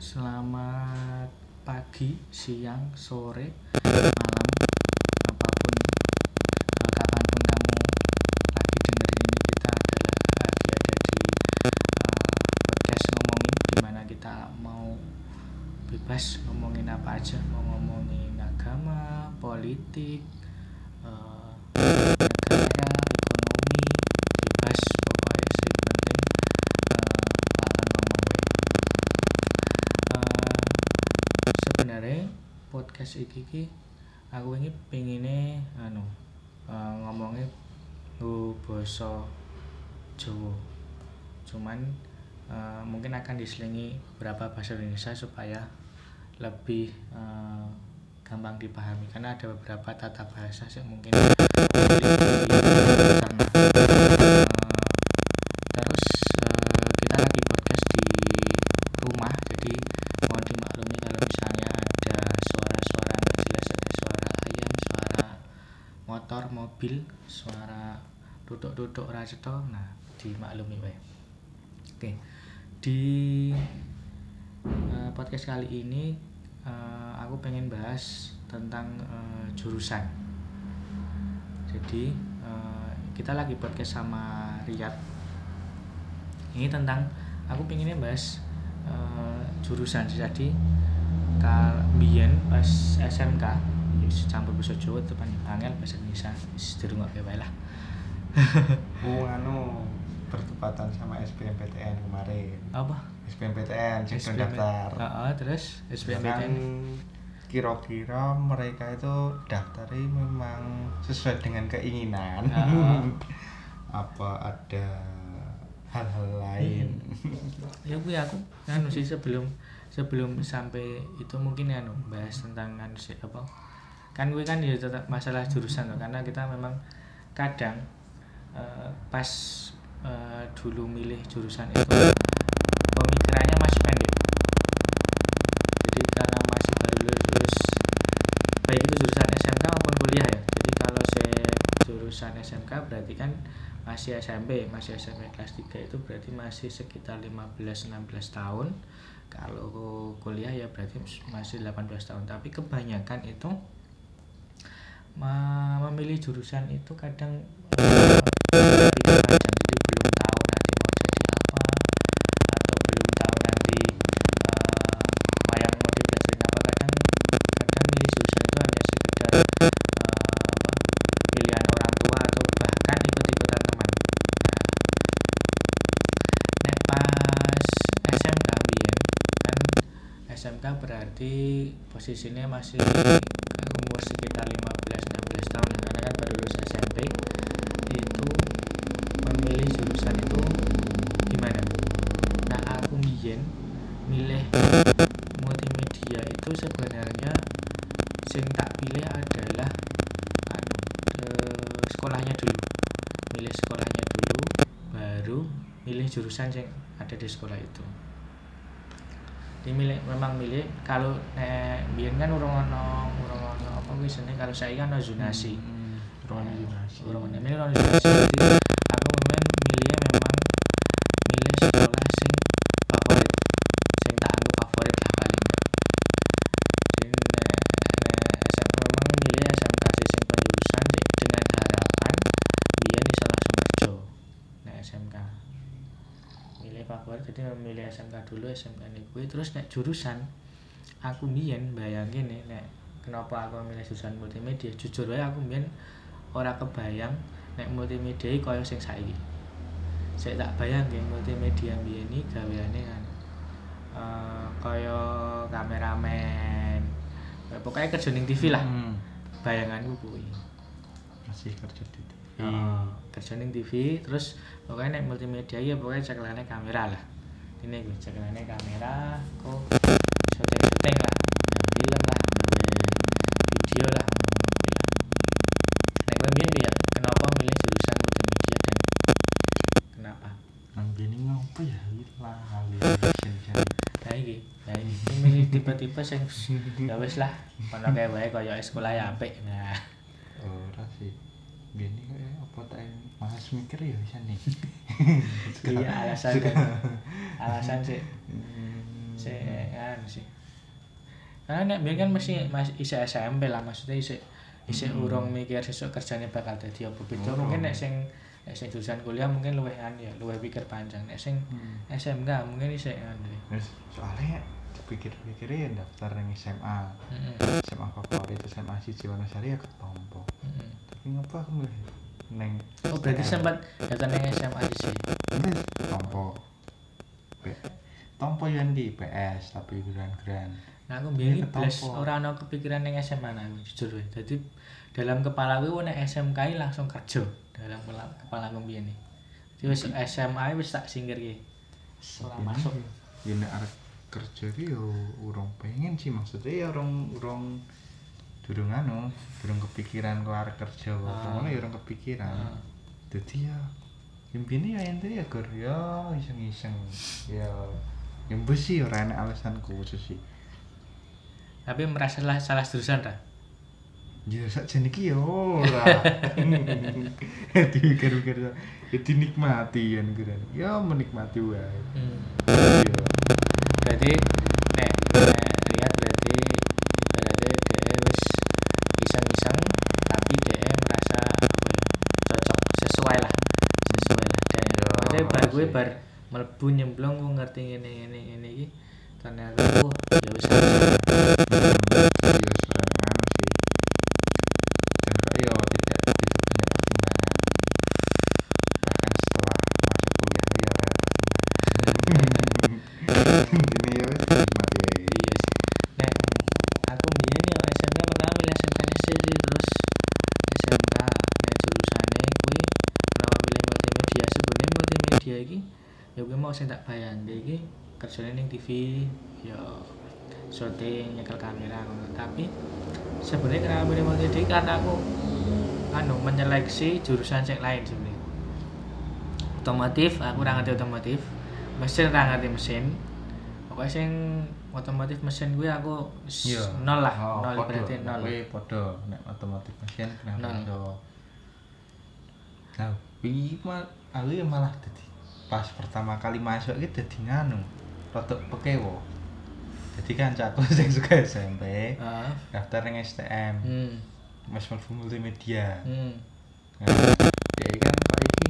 Selamat pagi, siang, sore, malam, apa pun eh, kapan pun kamu lagi dengerin ini kita adalah lagi ada di eh, podcast ngomongin di mana kita mau bebas ngomongin apa aja mau ngomongin agama, politik, eh, negara, ekonomi, bebas pokoknya sing penting eh, akan ngomong wae. Eh, sebenarnya podcast iki ki aku ini pengine anu eh, ngomongnya lu basa Jawa. Cuman eh, mungkin akan diselingi beberapa bahasa Indonesia supaya lebih eh, gampang dipahami. Karena ada beberapa tata bahasa yang mungkin mobil suara duduk-duduk raceto nah dimaklumi wae. Oke di eh, podcast kali ini eh, aku pengen bahas tentang eh, jurusan. Jadi eh, kita lagi podcast sama Riyad. Ini tentang aku pengennya bahas eh, jurusan. Jadi kal biyen pas SMK campur bahasa Jawa depan angel bahasa Indonesia wis dirungokke wae lah Oh, anu bertepatan sama SBMPTN kemarin. apa SBMPTN SBM. daftar. Heeh, terus Kan SBMPTN kira-kira mereka itu daftarnya memang sesuai dengan keinginan. Ah. Apa ada hal-hal lain? ya gue aku kan sih sebelum sebelum sampai itu mungkin ya anu bahas tentang anu apa kan gue kan ya tetap masalah jurusan tuh karena kita memang kadang eh, pas eh, dulu milih jurusan itu pemikirannya masih pendek. Jadi karena masih baru lulus baik itu jurusan SMK maupun kuliah ya. Jadi kalau saya jurusan SMK berarti kan masih SMP masih SMP kelas 3 itu berarti masih sekitar 15-16 tahun. Kalau kuliah ya berarti masih 18 tahun. Tapi kebanyakan itu memilih jurusan itu kadang panjang jadi tahu nanti apa atau belum tahu nanti eh, yang mau apa. Kadang kadang milih eh, apa orang tua atau bahkan ikut-ikutan teman. Nah SMK kan SMK berarti posisinya masih umur sekitar 15-16 tahun. Ya, karena kan baru lulus SMP itu memilih jurusan itu gimana? Nah aku biyen milih multimedia itu sebenarnya sing tak pilih adalah anu eh, sekolahnya dulu. Milih sekolahnya dulu baru milih jurusan yang ada di sekolah itu. Dimilih memang milih. Kalau nek biyen kan urung ono kuwi jenenge kalau saya kan zonasi Hmm, ruang zonasi. ono milih ono. Zonasi jadi aku memang milihnya memang milih sekolah sing favorit sing tak anggap favorit lah paling. Nek SMP memang milih SMK sing penjurusan dengan harapan biyen iso langsung kerja nek SMK milih favorit jadi memilih SMK dulu SMK ini terus nek jurusan aku biyen bayangin nih nek kenapa aku milih jurusan multimedia? Jujur wae aku biyen ora kebayang nek multimedia kaya sing saiki. Saya tak bayang multimedia biyen iki gaweane kan eh kaya kameramen. Kayak pokoknya kerja ning TV lah. Hmm, bayanganku kuwi. Masih kerja di TV. Heeh, kerja ning TV terus pokoknya nek multimedia ya pokoknya cekelane kamera lah. Ini gue cekelane kamera kok syuting ya iki lah hal nah iki nah ini Ini milih tipe-tipe sing ya wis lah ono kae wae kaya sekolah ya apik. Nah. Ora sih. Gini kayak apa tak mas mikir ya bisa nih. iya alasan kan alasan sih. Hmm, Sik kan sih. Karena nek biyen kan masih masih isih SMP lah maksudnya isih isih Hmm. urung mikir sesuk kerjane bakal dadi apa beda. Mungkin nek sing nek sing jurusan kuliah mungkin luwih an ya luwih pikir panjang. Nek sing Hmm. SMK mungkin isih anu Wis, soalnya dipikir-pikirin daftar yang SMA heeh SMA favorit SMA siji Wonosari ya ketompo. Heeh tapi ngapa aku milih neng oh berarti sempat datang nang SMA sih? Ini tompo P tompo yang di PS tapi keren-keren Nah, aku biyen iki Iya, blas ketompo. ora ana kepikiran ning SMA nah, aku jujur wae. Dadi dalam kepala aku nek SMK langsung kerja dalam kepala kepala biyen iki. Jadi wis SMA wis tak singkirke. Ora masuk. ya nek arep kerja ki yo urung pengen sih maksudnya ya urung urung durung anu durung kepikiran kok arep kerja kok Ah. ngono ya urung kepikiran Ah. jadi ya impine ya ente ya gur ya iseng-iseng ya yang besi ora enak alasanku khusus sih Tapi merasa salah, salah jurusan ta? Ya sakjane iki ya ora. Dipikir-pikir ya dinikmati ya keren ya menikmati wae. Hmm. ya Berarti nek nek lihat berarti berarti dia wis iseng-iseng tapi dia merasa apa ya cocok. Sesuai lah. Sesuai lah dan Ya, maksudnya bar gue bar mlebu nyemplung gue ngerti ngene ngene iki. Ternyata wah ya wis harus iya seorang anu sih dan kok ya tidak begitu banyak pertimbangan bahkan setelah masuk kuliah ya ada pertimbangan ini ya wes nikmati aja iya sih nek aku biyen ya SMK pertama milih SMK sih terus SMK nek jurusane kuwi kenapa milih multimedia sebenarnya multimedia iki ya kuwi mau sing tak bayangke iki kerjane ning TV ya syuting nyekel kamera tapi sebenarnya kenapa milih multimedia karena aku anu menyeleksi jurusan sing lain sebenarnya. Otomotif aku ora ngerti otomotif mesin ora ngerti mesin. Pokoknya sing otomotif mesin gue aku iya. nol lah oh, nol podo. berarti nol. Kowe podo nek otomotif mesin kenapa Nol. iso nah wingi mah aku ya malah dadi pas pertama kali masuk iki dadi nganu rada pekewo jadi kan cakku sing suka SMP Ah, daftar ning STM hmm, Mas multimedia. Hmm. Nah, dia kan Pak iki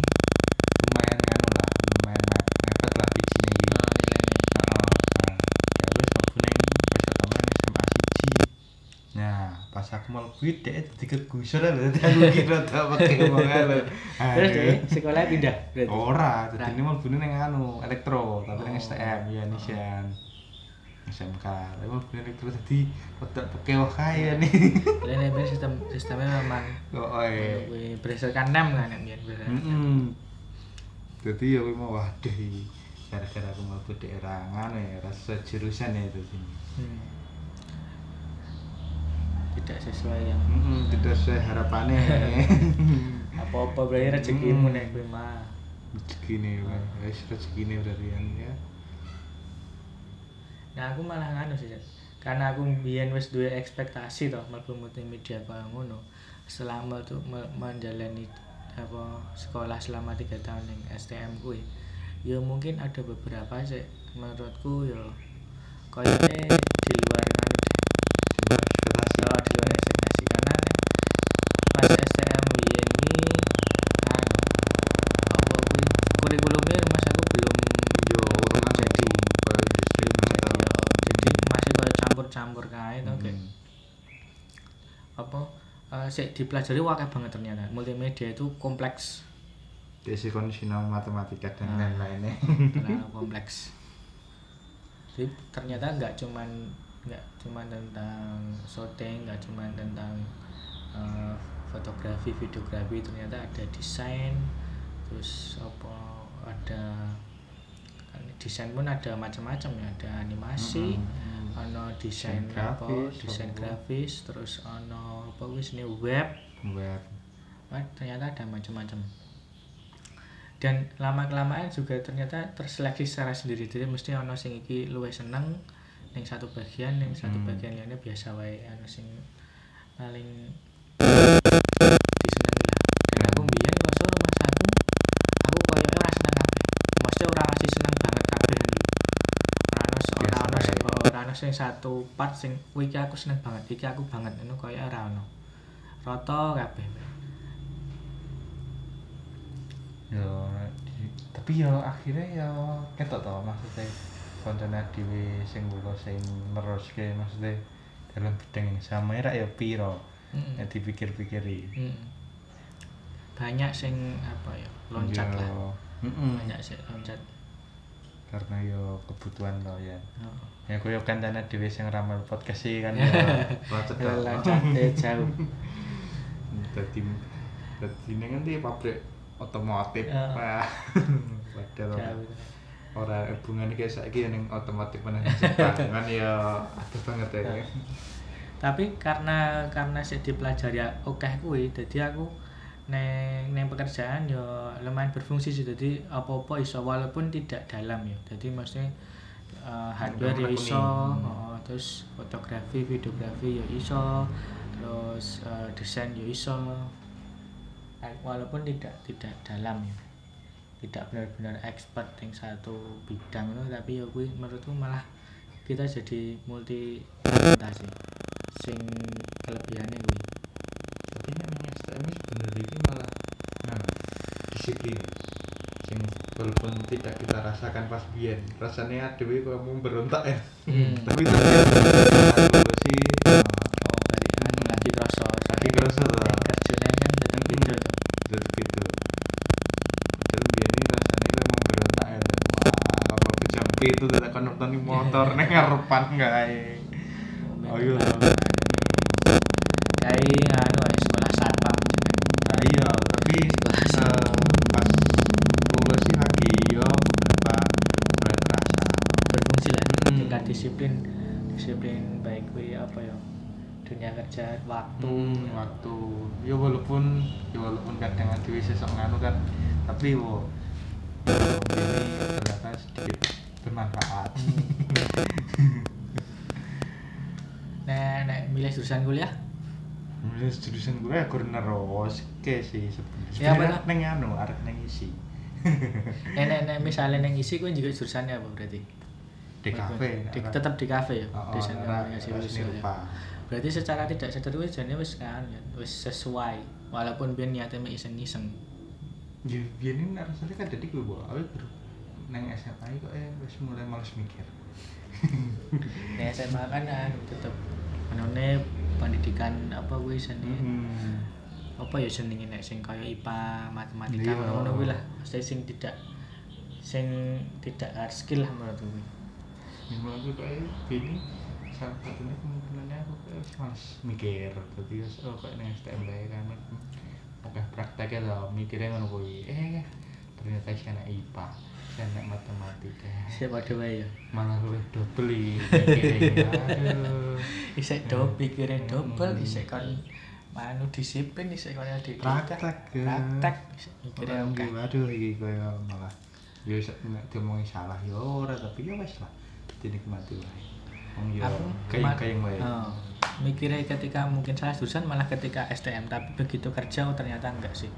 lumayan anu lah, lumayan me- mepet lah bijinya iki. Oh, iya, iya. Heeh. Nah, ya wis mlebu ning wis ketemu ning SMA siji. Nah, pas aku mlebu iki dhek dadi kegusur lho, dadi aku kira tak pakai wong terus deh sekolah pindah berarti Ora, dadi ini mlebu ning anu elektro, tapi ning Oh. STM ya Nisian. SMK, tapi mlebu ning elektro dadi wedak pekewah kaya nih. Jadi nek sistem sistemnya memang eh. kuwi berdasarkan nem kan nek biyen Jadi ya kuwi mau waduh gara-gara aku mlebu daerah ngono ya rasa jurusan ya itu sini. Hmm. Tidak sesuai yang Mm tidak sesuai harapannya. apa-apa berarti rezekimu Hmm. nek kuwi mah rezeki nih, wis rezeki nih berarti kan ya. Nah aku malah nganu sih. Karena aku biyen wis duwe ekspektasi toh mlebu multimedia kaya ngono. Selama tuh me- menjalani apa sekolah selama tiga tahun yang STM kuwi. Ya mungkin ada beberapa sih menurutku ya kayaknya di luar nganu deh. Cuma ekspektasi. Ya, di luar ekspektasi karena nek pas STM biyen iki anu apa kuwi kurikulumnya mas aku belum Yo orang kan jadi kayak industri jadi mental. ya, jadi masih kayak campur-campur kae to kayak Hmm. apa sik dipelajari wakil banget ternyata multimedia itu kompleks Desi kondisional matematika dan Ah. lain-lainnya. terlalu kompleks jadi ternyata nggak cuman nggak cuman tentang syuting nggak cuman tentang eh, fotografi videografi ternyata ada desain terus apa ada kan desain pun ada macam-macam ya ada animasi Mm-mm. ono desain Desain grafis, desain grafis terus ono apa wis ini web. Web. Wah, ternyata ada macam-macam. Dan lama kelamaan juga ternyata terseleksi secara sendiri. Jadi mesti ono sing iki luwih seneng ning satu bagian ning satu Hmm. bagian lainnya biasa wae. Ono sing paling sing satu part sing iki aku seneng banget iki aku banget. Ngono kaya ora ono. Rata kabeh. Yo tapi yo akhirnya yo ketok to maksudnya koncone dhewe sing kula sing neruske maksudnya dalam bidang ini. Sama ya piro Mm-mm. ya dipikir-pikiri. Mm. banyak sing apa ya loncat Yo, lah. mm-mm. banyak sing loncat karena yo kebutuhan lo ya oh. ya koyo kancane dhewe sing ramal podcast kan yo loncat to. loncatnya jauh dadi dadi ning ngendi pabrik otomotif Ya. Wah. padahal jauh ora hubungannya kayak saiki ning otomotif mana kan ya ada banget ya tapi karena karena sik dipelajari akeh kuwi dadi aku neng neng pekerjaan yo lumayan berfungsi sih. Jadi apa-apa iso walaupun tidak dalam ya jadi maksudnya eh, hardware ya iso oh, terus fotografi videografi ya iso terus eh, desain ya iso. Walaupun tidak tidak dalam ya tidak benar-benar expert yang satu bidang itu tapi ya gue menurutku malah kita jadi multi orientasi sing kelebihannya gue tapi nek ning STM ini sebenarnya ini malah nah, disiplin sing walaupun tidak kita rasakan pas biyen rasanya dhewe kok mau berontak ya Hmm. tapi ternyata sih oh berarti anu lagi kerasa Lagi kerasa, toh. kerjanya kan tetap Hmm. gitu terus gitu padahal biyen ini rasanya mau berontak ya wah apa jam itu tidak kon nonton motor ning ngarepan gae Ayo. kayak disiplin disiplin baik gue apa ya? Dunia kerja waktu. Hmm, waktu. Ya walaupun ya walaupun kadang ada sesok nganu kan, tapi wo ini ternyata sedikit bermanfaat. nah nah milih jurusan kuliah? Mulai jurusan ya kurang neros ke sih sebenarnya. Ya, neng anu, arek neng isi. eh nek nek misalnya neng isi gue juga jurusannya apa berarti Di kafe. Di- tetap di kafe ya Oh, desain ora visual seni ya. rupa. berarti secara tidak sadar gue jadinya wis kan ya, wis sesuai walaupun biar niatnya mek iseng-iseng Ya, biar ini rasanya kan jadi gue bawa, aku baru neng SMA kok eh wis mulai males mikir. nah SMA kan anu tetep anone pendidikan apa gue seni Hmm. apa ya senengin nek sing kaya IPA matematika Iya. ngono kuwi lah mesti sing tidak sing tidak hard skill lah menurut gue Ya malah aku kayak gini salah satunya kemungkinannya aku kayak males mikir jadi ya oh kayak neng STM bae kan oke prakteknya lah mikirnya ngono kuwi. Eh ternyata saya anak IPA saya anak matematika. Siapa doa ya? Malah lu double mikirnya aduh. Isek do pikirnya Hmm. double isek kan manu disiplin isek kan di praktek ya. praktek isek mikirnya Orang oke. iki, waduh iki koyo malah. Ya wis nek diomongi salah ya ora tapi ya wis lah dinikmati wae. Wong ya ma- kayak wae. Oh, mikirnya ketika mungkin salah jurusan malah ketika STM tapi begitu kerja oh ternyata enggak sih.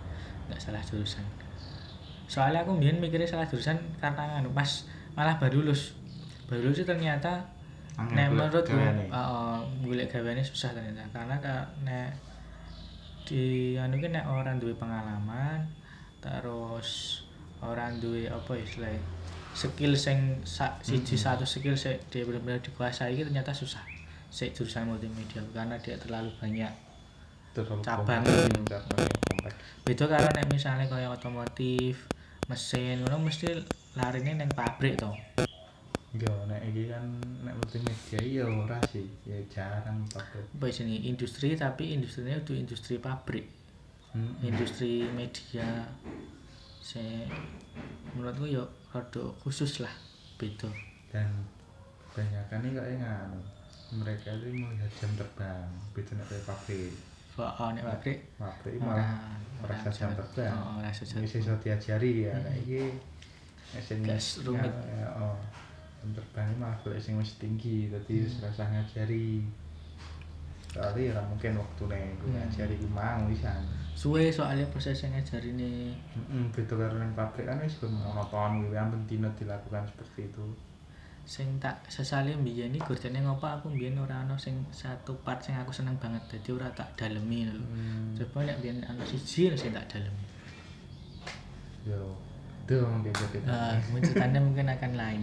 Enggak salah jurusan. Soalnya aku mungkin mikirnya salah jurusan karena anu pas malah baru lulus. Baru lulus ternyata nek menurutku gaweane. uh, golek gaweane susah ternyata. Karena ka, nek di anu ki nek orang duwe pengalaman terus orang duwe apa istilahnya skill sing sa, siji Mm-mm. satu skill sing dia benar-benar dikuasai itu ternyata susah sik jurusan multimedia karena dia terlalu banyak Terlalu cabang. gitu. beda karo nek misalnya kaya otomotif mesin ngono mesti larine neng pabrik to. Yo nek iki kan nek multimedia ya ora sih ya jarang pakai apa sini industri tapi industrinya itu industri pabrik. Industri media saya menurutku yo rada khusus lah beda. Dan banyak kan kayak nganu mereka itu melihat jam terbang beda nek kayak pabrik. Oh nek pabrik? Pabrik malah merasa jam terbang. oh ora jam ini sih diajari ya Hmm. kayak iki. Sing rumit. ya, oh jam terbang malah golek sing wis tinggi dadi wis Hmm. rasa ngajari Soalnya ya mungkin waktu nih gue Hmm. ngajari gue mau bisa suwe soalnya prosesnya ngajari ini Mm beda karo nang pabrik kan wis monoton kuwi ampun dino dilakukan seperti itu. sing tak sesali mbiyen iki gurdene ngopo aku mbiyen ora ana sing satu part sing aku seneng banget dadi ora tak dalemi lho Hmm. coba nek mbiyen ana siji sing tak dalemi Yo. Dong dia jadi. Nah, wujudane mungkin akan lain.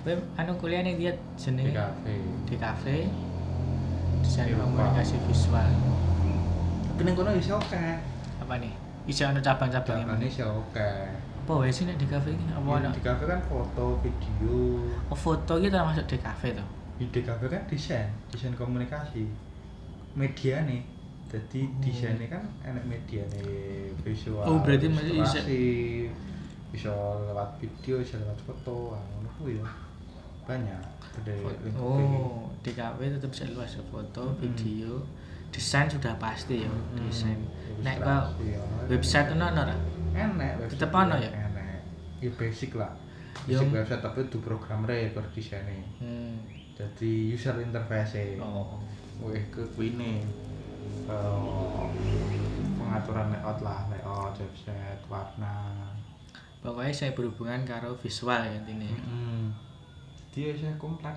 Kowe anu kuliah ning dia di jenenge kafe. di kafe desain Di rumah. komunikasi visual. Tapi nang kono iso oke. Apa nih? Isi ana cabang-cabangnya. Cabangnya iso oke. Apa wae sih nek di kafe iki? Apa ana? Di kafe kan foto, video. Oh, foto iki termasuk di kafe to. Di kafe kan desain, desain komunikasi. Media nih. Jadi Oh. desainnya kan enak media nih visual. Oh, berarti masih bisa- lewat video, bisa lewat foto, ah, ngono kuwi ya. Banyak. Ada link Oh, kafe tetap bisa luas ya foto, Hmm. video, desain sudah pasti ya, Hmm, desain. Nek kok ya. website ono ono ora? enak Tetep ono ya? enak ya basic lah Ya. basic website tapi itu programnya ya per desainnya Hmm. jadi user interface Oh. wih ke kuine Eh, pengaturan layout lah layout website warna Pokoknya saya berhubungan karo visual ya intinya. hmm. Dia saya komplek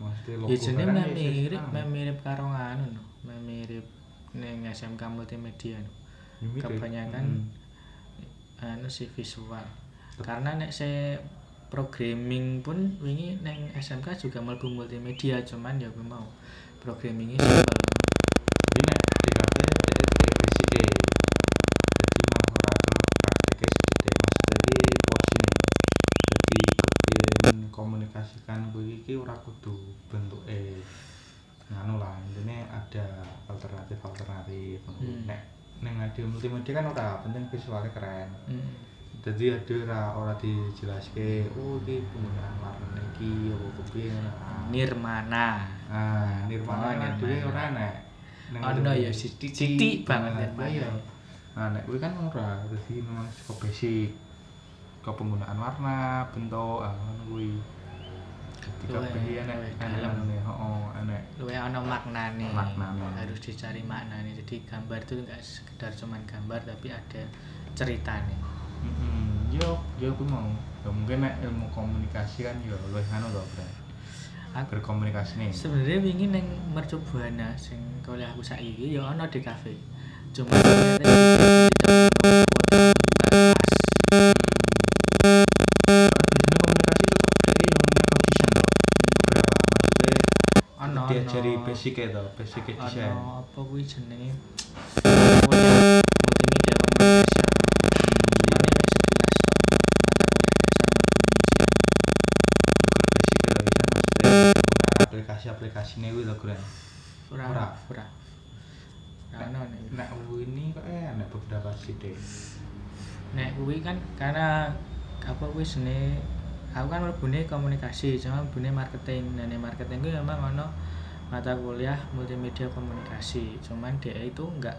maksudnya logo Ya jenenge meh ya mirip, meh mirip karo no. Meh mirip ning SMK multimedia no. Ya. Kebanyakan Hmm. anu si visual. Karena nek saya programming pun wingi neng SMK juga mlebu multimedia cuman ya gue mau programmingnya. Jadi nek di kafe dia kayak basic e. Jadi mah ora ke prakteknya sedikit maksudnya iki porsi nih. Jadi kepin komunikasikan kuwi iki ora kudu bentuke nganu lah intine ada alternatif alternatif Hmm. nek ning radio multimedia kan ora penting visualnya keren Hmm. jadi ada ora ora dijelaske oh iki penggunaan warna iki apa ah. Nirmana. Ah, Nirmana Oh, Nirmana. ora nek. Ono ngene ya, sithik banget iya. Nah, nek kuwi kan ora, dadi memang saka basic ke penggunaan warna, bentuk, ah kuwi. Enek dalam. ngene, heeh, enek. Luwe ana maknane. Maknane. Harus dicari maknane. Jadi gambar itu enggak sekedar cuman gambar tapi ada ceritane. Heeh, yo yo kuwi mau. Ya mungkin nek ilmu komunikasi kan yo luwih anu Bre. Aku Berkomunikasi nih. sebenarnya wingi neng Mercu Buana sing kuliah aku saiki ya ana di kafe. Cuma ternyata tidak Ono- basic ya toh, basic desain. Ono apa kuwi jenenge? Aplikasi-aplikasi kuwi toh keren. Ora Ora. ora. Ora ono nek. Nek ini kok eh nek beberapa sidik. Nek kuwi kan karena apa kuwi sene aku kan mlebune komunikasi, cuma mlebune marketing. Nah, marketing kuwi memang ono mata kuliah multimedia komunikasi. Cuman dia itu enggak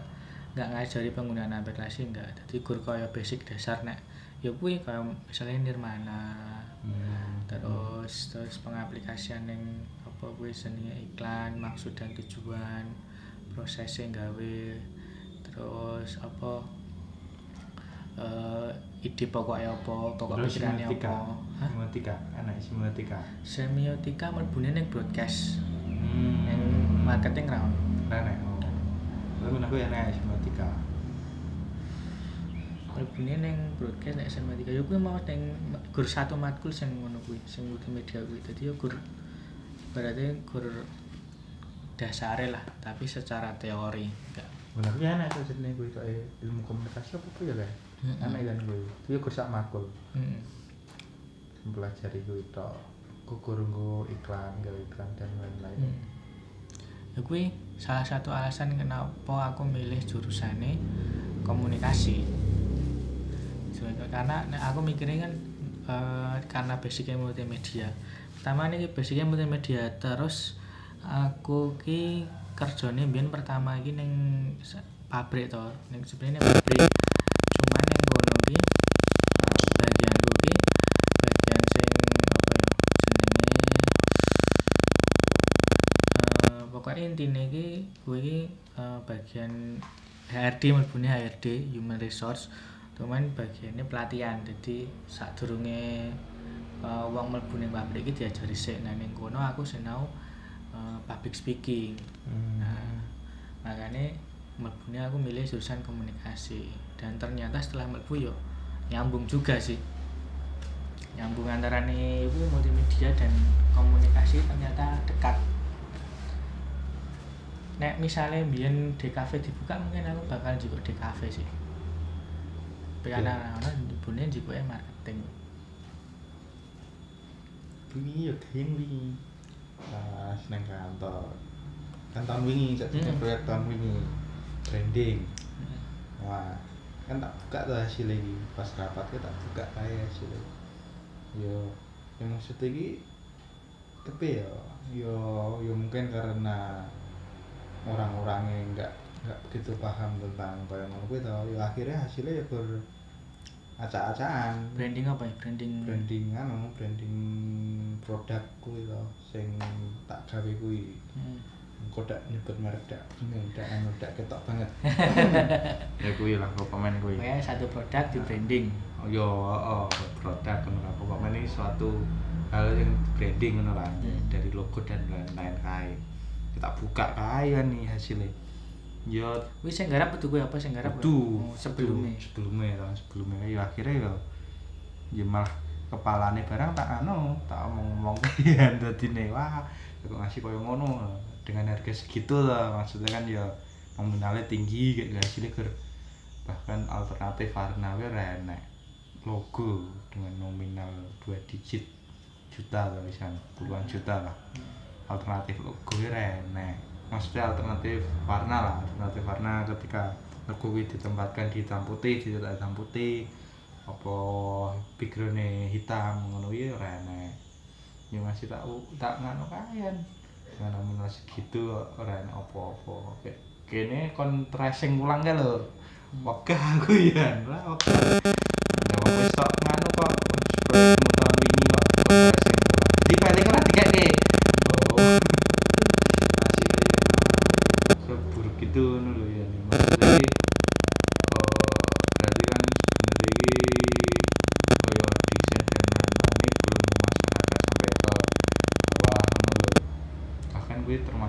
enggak ngajari penggunaan aplikasi enggak. Jadi gur kaya basic dasar nek ya kuwi kaya misalnya Nirmana Hmm. terus terus pengaplikasian yang apa kuwi jenenge iklan, maksud dan tujuan, prosesnya gawe terus apa eh ide pokoknya apa, pokok pikirannya semiotika. apa. Semiotika, enak semiotika. Semiotika mlebune ning broadcast, Hmm. ning marketing round. Enak. Oh. Tapi aku enak semiotika. Mlebune ning broadcast nek semiotika ya kuwi mau ning gur satu matkul sing ngono kuwi, sing multimedia kuwi. Dadi ya gur berarti gur dasare lah, tapi secara teori enggak. Benar ya tuh jenenge kuwi kok ilmu komunikasi apa apa ya? Mm-mm. Enak kan kuwi. Kuwi kursak makul. Heeh. Mempelajari kuwi tok. Kukur nggo iklan, gawe iklan dan lain-lain. Hmm. Ya salah satu alasan kenapa aku milih jurusane komunikasi. Sebagai- Karena aku mikirnya kan eh, karena basicnya multimedia. Pertama ini basicnya multimedia terus aku ki kerjane mbiyen pertama ning sa- pabrik to, ning sebenarnya pabrik. Cuman kono ki bagianku ki bagian sing apa ya jenenge Eh, pokoknya intinya ki gue ki eh, bagian HRD mlebune HRD Human Resource. Cuman bagiannya pelatihan jadi saat durunge eh, wong mlebu ning pabrik iki diajari sik. Nah ning kono aku sinau eh, public speaking. Hmm. Nah, makanya mlebune aku milih jurusan komunikasi. Dan ternyata setelah mlebu yo nyambung juga sih. Nyambung antara nih itu multimedia dan komunikasi ternyata dekat nek misalnya biyen DKV dibuka mungkin aku bakal juga DKV sih. Tapi Iya. karena ana ibune juga marketing. Wingi ya gain wingi. Pas nang kantor. Kan tahun wingi sak Hmm. proyek tahun wingi. Branding. Hmm. wah kan tak buka tuh hasilnya iki pas rapat kita tak buka kae hasilnya. Yo yang maksudnya iki tapi yo yo yo mungkin karena orang-orangnya nggak nggak begitu paham tentang kayak ngono kuwi tau yo akhirnya hasilnya ya ber acak-acakan. Branding apa ya? Branding branding anu branding produk kuwi to sing tak gawe kuwi. Hmm. kok dak nyebut merek dak bingung dak anu dak ketok banget. Ya kuwi lah kok pemain kuwi. Pokoknya satu produk di branding. Oh yo oh, produk ngono lah. Pokoknya ini suatu hal yang branding ngono lah. Hmm. dari logo dan lain-lain kae kita buka kae kan nih hasilnya. Yo Wih, saya garap gue apa saya garap? Duh, Oh, sebelumnya. sebelumnya tahun sebelumnya. Ya akhirnya ya ya malah kepalane barang tak anu tak omong-omong. Kan dadi ne wah kok ngasih koyo ngono? Dengan harga segitu lah maksudnya kan ya nominalnya tinggi kayak hasilnya ger. Bahkan alternatif warna enek logo dengan nominal dua digit juta lah misalnya puluhan juta lah alternatif ora enek maksudnya alternatif warna lah alternatif warna ketika kuwi ditempatkan di hitam putih di hitam putih apa background hitam ngono ya ora enek ya masih tak tak ngano kayan. Dengan nominal segitu ora enek apa-apa. Kene kon tracing ulang kan lho. Wegah aku ya wegah. Ya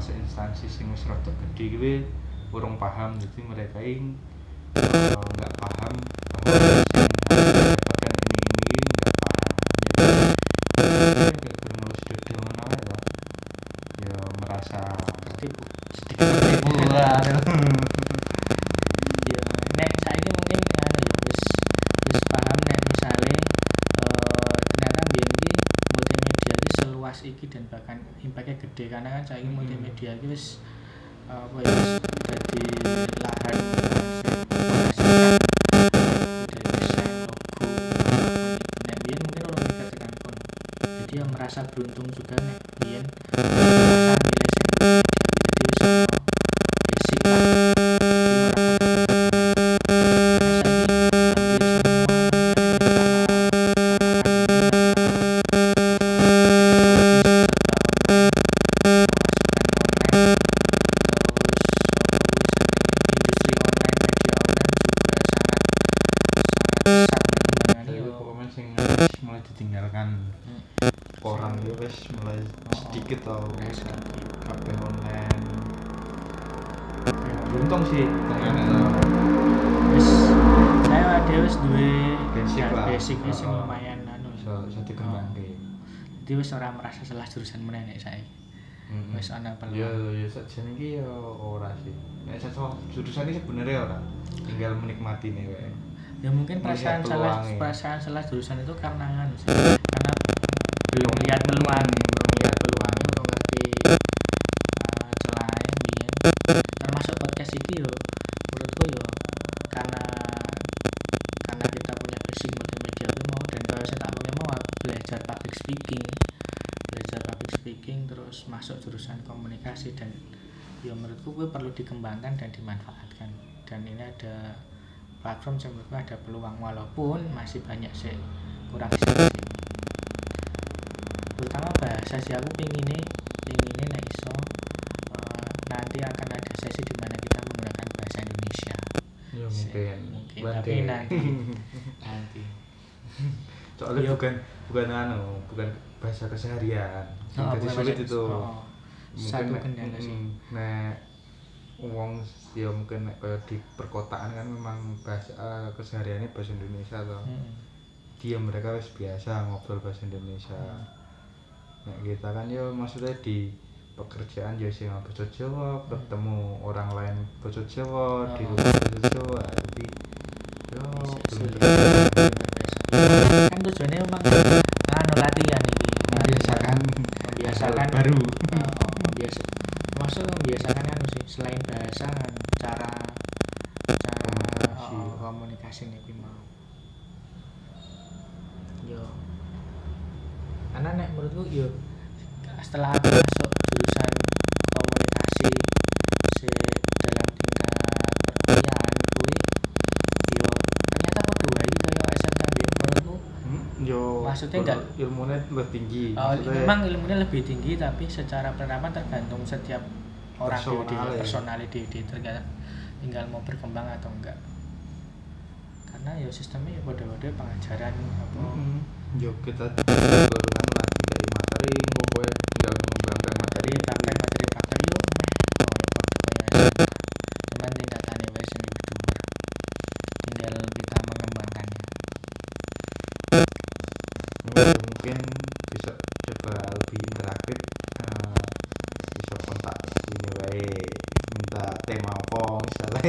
termasuk instansi sing wis rada gede gue kurang paham jadi mereka ini eh, nggak paham bahwa yang harus didapatkan ini ini nggak paham jadi ya kayak kurang sedih ngono ae lah ya merasa Tertipu. sedikit tertipu lah Ya, nek saiki mungkin anu ya wis wis paham nek misale eh ternyata biyen iki multimedia iki seluas iki dan bahkan impactnya gede karena kan saiki Hmm. multimedia iki wis eh, apa ya dadi lahan menghasilkan dari desain logo nek Basic wis sing Oh. lumayan anu. bisa bisa dikembangke Jadi wis ora merasa salah jurusan meneh nek saiki. Wis ana peluang. ya ya sajane iki ya ora sih nek sesuatu jurusan ini sebenarnya ora tinggal menikmati nih wae Ya mungkin perasaan salah perasaan salah jurusan itu karena sih. Karena belum lihat peluang, belum lihat peluangnya, belum ngerti uh, celahnya biyen. Termasuk podcast iki yo menurutku yo karena karena kita punya basic multimedia kuwi mau dan kalau saya tak pakai mau aku belajar public speaking belajar public speaking terus masuk jurusan komunikasi dan ya menurutku gue perlu dikembangkan dan dimanfaatkan. Dan ini ada platform yang menurutku ada peluang walaupun masih banyak sih kurang sih. Terutama bahasa sih aku pengen pengen nah iso eh, nanti akan ada sesi di mana kita menggunakan bahasa Indonesia. Ya mungkin. mungkin. Tapi nanti nanti. Soalnya Iya. bukan bukan anu bukan bahasa keseharian. Oh, jadi sulit itu. Oh, satu nek- kendala sih. nek wong ya mungkin nek di perkotaan kan memang bahasa eh, kesehariannya bahasa Indonesia atau Mm-mm. dia mereka wis biasa ngobrol bahasa Indonesia. Nek kita kan ya maksudnya di pekerjaan ya sih bahasa Jawa ketemu orang lain bahasa Jawa di Oh. rumah bahasa Jawa tapi yo terbiasa. kan tujuannya memang latihan ini. Membiasakan. Membiasakan. Baru. Oh, membiasa maksud membiasakan anu sih selain bahasa kan cara cara Komunikasi. oh, komunikasi nih mau yo. Karena nek menurutku yo setelah aku masuk Maksudnya enggak- ilmunya lebih tinggi Oh, Maksudnya- memang ilmunya lebih tinggi tapi secara penerapan tergantung setiap orang Personal dia ya. personal dia tergantung tinggal mau berkembang atau enggak karena ya sistemnya ya pada-pada pengajaran apa Mm-mm. yo kita barusan lagi dari materi pokoknya tinggal mengembangkan materi materi praktek materi praktek yo meh oh ya praktek kayak SMK. cuman tingkatannya wes yang lebih dhuwur tinggal kita mengembangkannya Ya, mungkin bisa coba lebih interaktif eh, bisa kontak ini wae minta tema apa misalnya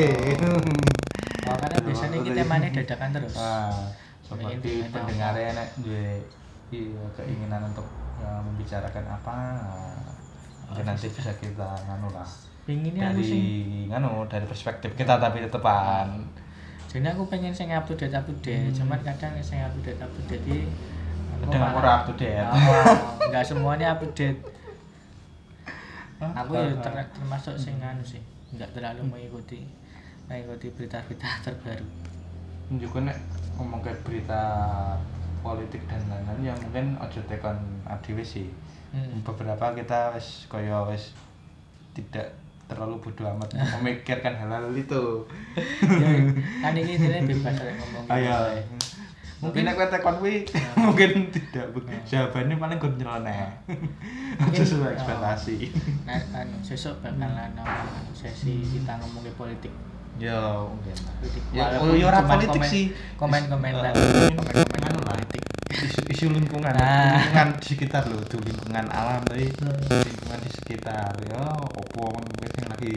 oh karena biasanya kita temanya dadakan terus. Ah, seperti pendengarnya duwe iya, keinginan untuk ya, membicarakan apa mungkin nanti bisa kita nganu lah. Pinginnya dari nganu dari perspektif kita tapi tetepan jadi aku pengen sing up to date up to date. Cuman kadang sing up to date up to date Kadang up to date. Oh, nggak semuanya up to date. Aku ya Ah, ter- termasuk sing anu sih nggak terlalu mengikuti mengikuti berita-berita terbaru juga nek ngomong ke berita politik dan lain-lain ya mungkin ojo tekan adewe sih. Hmm. beberapa kita wis kaya wis tidak terlalu bodoh amat memikirkan hal-hal itu. Ya, kan ini istilahnya bebas ngomong gitu. ayo mungkin nek kowe tekon kuwi mungkin tidak. Be- jawabannya paling gue nyeleneh Mungkin- sesuai ekspektasi. Nah sesuk bakalan ono sesi kita ngomongin politik ya mungkin. Politik Ya, Walaupun ya ora cuman politik komen- sih. komen-komentan Eh, komen-komentan anu lah. politik isu, isu lingkungan. Ah. lingkungan di sekitar loh tuh lingkungan alam tapi lingkungan di sekitar ya. Opo mungkin yang lagi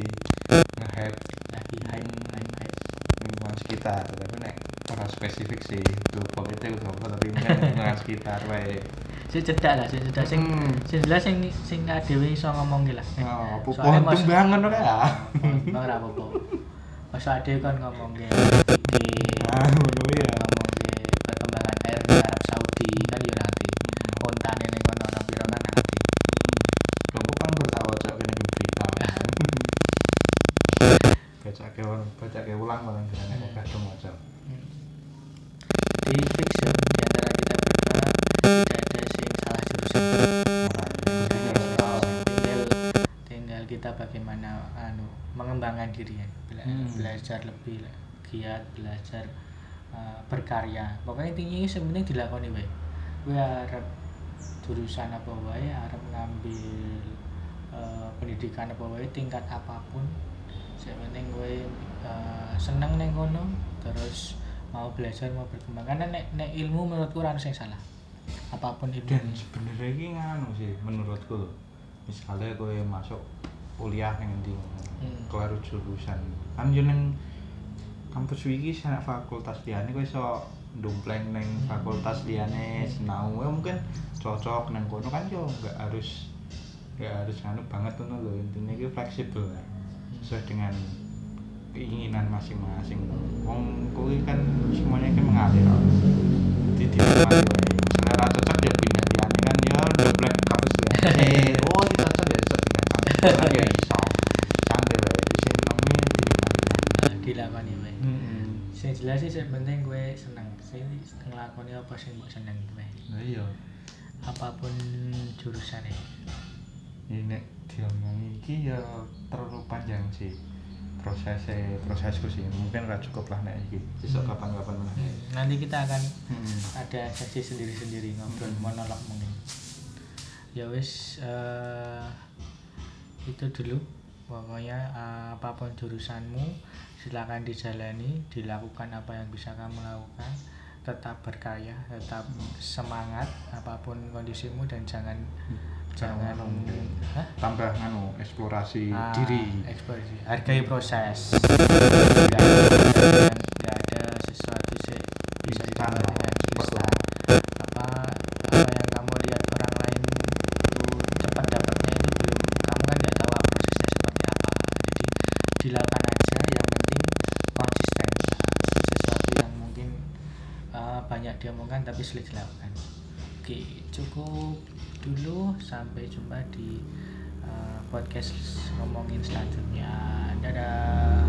nge-hype lagi hype hype hype lingkungan sekitar. Tapi nek ora spesifik sih itu politik itu apa tapi lingkungan sekitar wae. Sing cedak lah sing cedak sing Hmm. sing jelas sing sing dhewe iso ngomong ki lah. Oh, pohon tumbangan ora ya? ora apa-apa masa ade kan ngomong ke ah ya. ngomong ke perkembangan air di Arab Saudi kan yo nanti ontane ning kono ana piro kan nanti Kamu kan bertawa kene iki berita. Baca ke baca ke ulang malah kena nek kadung maca. jadi fix bagaimana anu mengembangkan diri ya Bela- Hmm. belajar lebih giat belajar uh, berkarya. Pokoknya intinya sebenarnya dilakoni wae gue harap jurusan apa wae harap ngambil uh, pendidikan apa wae tingkat apa pun yang penting gue uh, seneng neng kono terus mau belajar mau berkembang. Karena nek, nek ilmu menurutku ora ono sing salah. Apa pun itu Dan sebenarnya iki nganu sih menurutku. Misalnya kowe masuk kuliah ning ndi Hmm. kelar jurusan. Kan yo ning kampus iki sana fakultas liyane kowe iso ndompleng ning fakultas liyane sinau ya mungkin cocok nang kono kan yo nggak harus nggak harus nganu banget ngono lho intinya iki fleksibel lah. sesuai dengan keinginan masing-masing wong kuwi kan semuanya kan mengalir kok. jadi dinikmati wae misalnya ra cocok ya pindah liyane kan ya double kampus liyane oh ini cocok ya cocok pindah kampus Kan ya. Iso santai wae di sini namanya dinikmati uh, dilakoni wae heeh sing jelas sih sing penting gue seneng. Sing nglakoni apa sing mbok seneng wae nah iya. Apa pun jurusannya. Ini diomongi iki ya terlalu panjang sih prosesnya prosesku sih. Mungkin nggak cukup lah nek iki. Besok Hmm. kapan-kapan mana Hmm, nanti kita akan hmm. ada sesi sendiri-sendiri ngobrol Hmm. monolog mungkin. Ya wis eh, itu dulu. Pokoknya eh, apa pun jurusanmu silakan dijalani dilakukan apa yang bisa kamu lakukan. Tetap berkarya tetap semangat apa pun kondisimu dan jangan jangan Jangan. Hah? tambah nganu eksplorasi Ah, diri. eksplorasi. Hargai proses. Nggak ada- sesuatu sih bisa Instan didapat lah, dengan cepat instan lah. apa apa yang kamu lihat orang lain itu cepat dapatnya itu belum kamu kan nggak tahu prosesnya seperti apa jadi dilakukan aja yang penting konsisten Nah, sesuatu yang mungkin uh, banyak diomongkan tapi sulit dilakukan. Oke cukup dulu. Sampai jumpa di uh, podcast ngomongin selanjutnya. Dadah